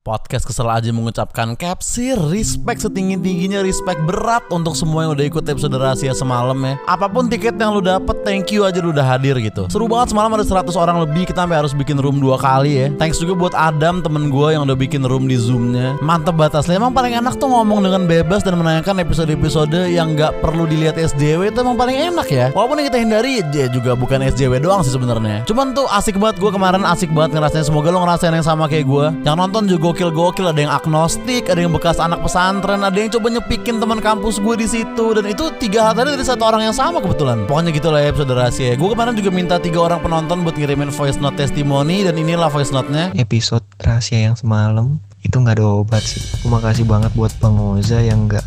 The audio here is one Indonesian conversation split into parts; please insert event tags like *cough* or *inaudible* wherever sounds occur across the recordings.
Podcast kesel aja mengucapkan capsir Respect setinggi-tingginya Respect berat untuk semua yang udah ikut episode rahasia semalam ya. Apa pun tiket yang lu dapet Thank you aja lu udah hadir gitu. Seru banget semalam ada 100 orang lebih Kita sampai harus bikin room dua kali ya. Thanks juga buat Adam temen gue yang udah bikin room di zoomnya. Mantep batas Emang paling enak tuh ngomong dengan bebas Dan menanyakan episode-episode yang gak perlu dilihat SJW Itu emang paling enak ya. Walaupun yang kita hindari ya juga bukan SJW doang sih sebenarnya. Cuman tuh asik banget gue kemarin Asik banget ngerasain. Semoga lo ngerasain yang sama kayak gue Yang nonton juga gokil-gokil ada yang agnostik ada yang bekas anak pesantren ada yang coba nyepikin teman kampus gue di situ. Dan itu tiga hal tadi dari satu orang yang sama kebetulan. Pokoknya gitu lah ya episode rahasia gue kemarin juga minta tiga orang penonton buat ngirimin voice note testimoni dan inilah voice note-nya. Episode rahasia yang semalam itu nggak ada obat sih. Terima kasih banget buat Bang Oza yang nggak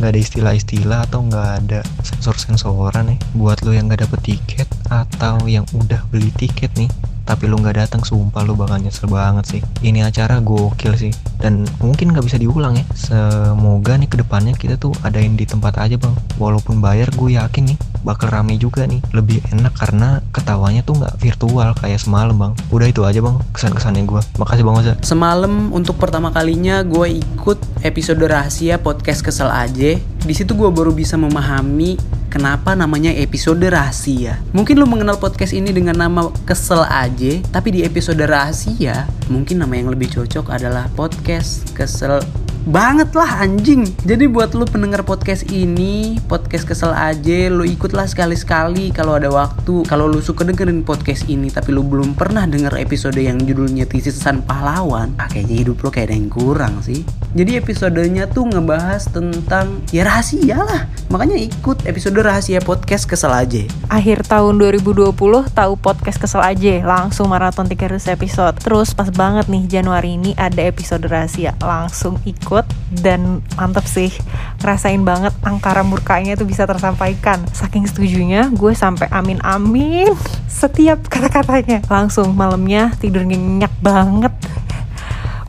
nggak ada istilah-istilah atau nggak ada sensor-sensoran nih. Buat lo yang nggak dapet tiket atau yang udah beli tiket nih, tapi lu nggak datang sumpah lu bakal nyesel banget sih. Ini acara gokil sih. Dan mungkin nggak bisa diulang ya. Semoga nih ke depannya kita tuh adain di tempat aja bang. Walaupun bayar gue yakin nih bakal rame juga nih. Lebih enak karena ketawanya tuh nggak virtual kayak semalam bang. Udah itu aja bang kesan-kesannya gue makasih bang Oza Semalam untuk pertama kalinya gue ikut episode rahasia podcast kesel aja. Di situ gue baru bisa memahami kenapa namanya episode rahasia. Mungkin lu mengenal podcast ini dengan nama kesel aja, tapi di episode rahasia mungkin nama yang lebih cocok adalah podcast kesel banget lah anjing. Jadi buat lu pendengar podcast ini podcast kesel aja lu ikutlah sekali-sekali kalau ada waktu. Kalau lu suka dengerin podcast ini tapi lu belum pernah denger episode yang judulnya tisisan pahlawan ah, kayaknya hidup lu kayak ada yang kurang sih jadi episodenya tuh ngebahas tentang ya rahasia lah. Makanya ikut episode rahasia podcast kesel aja akhir tahun 2020 tahu podcast kesel aja langsung maraton 300 episode. Terus pas banget nih Januari ini ada episode rahasia. Langsung ikut dan mantep sih. Ngerasain banget angkara murkanya tuh bisa tersampaikan. Saking setujunya gue sampai amin amin *laughs* setiap kata-katanya. Langsung malamnya tidur nyenyak banget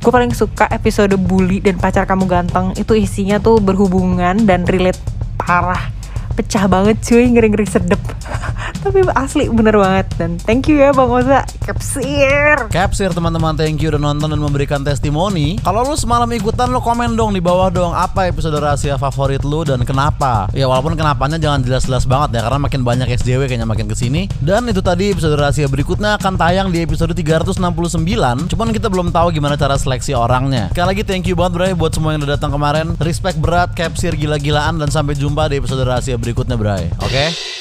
gue paling suka episode bully dan pacar kamu ganteng. Itu isinya tuh berhubungan dan relate parah. Pecah banget cuy. Ngeri-ngeri sedep tapi asli bener banget. Dan thank you ya bang Oza. Capsir Capsir teman-teman thank you udah nonton dan memberikan testimoni. Kalau lu semalam ikutan lu komen dong di bawah dong Apa episode rahasia favorit lu dan kenapa? Ya walaupun kenapanya jangan jelas-jelas banget ya Karena makin banyak SJW kayaknya makin ke sini. Dan itu tadi episode rahasia berikutnya akan tayang di episode 369 Cuman kita belum tahu gimana cara seleksi orangnya. Sekali lagi thank you banget bro buat semua yang udah datang kemarin. Respect berat, capsir gila-gilaan Dan sampai jumpa di episode rahasia berikutnya bro Oke? okay?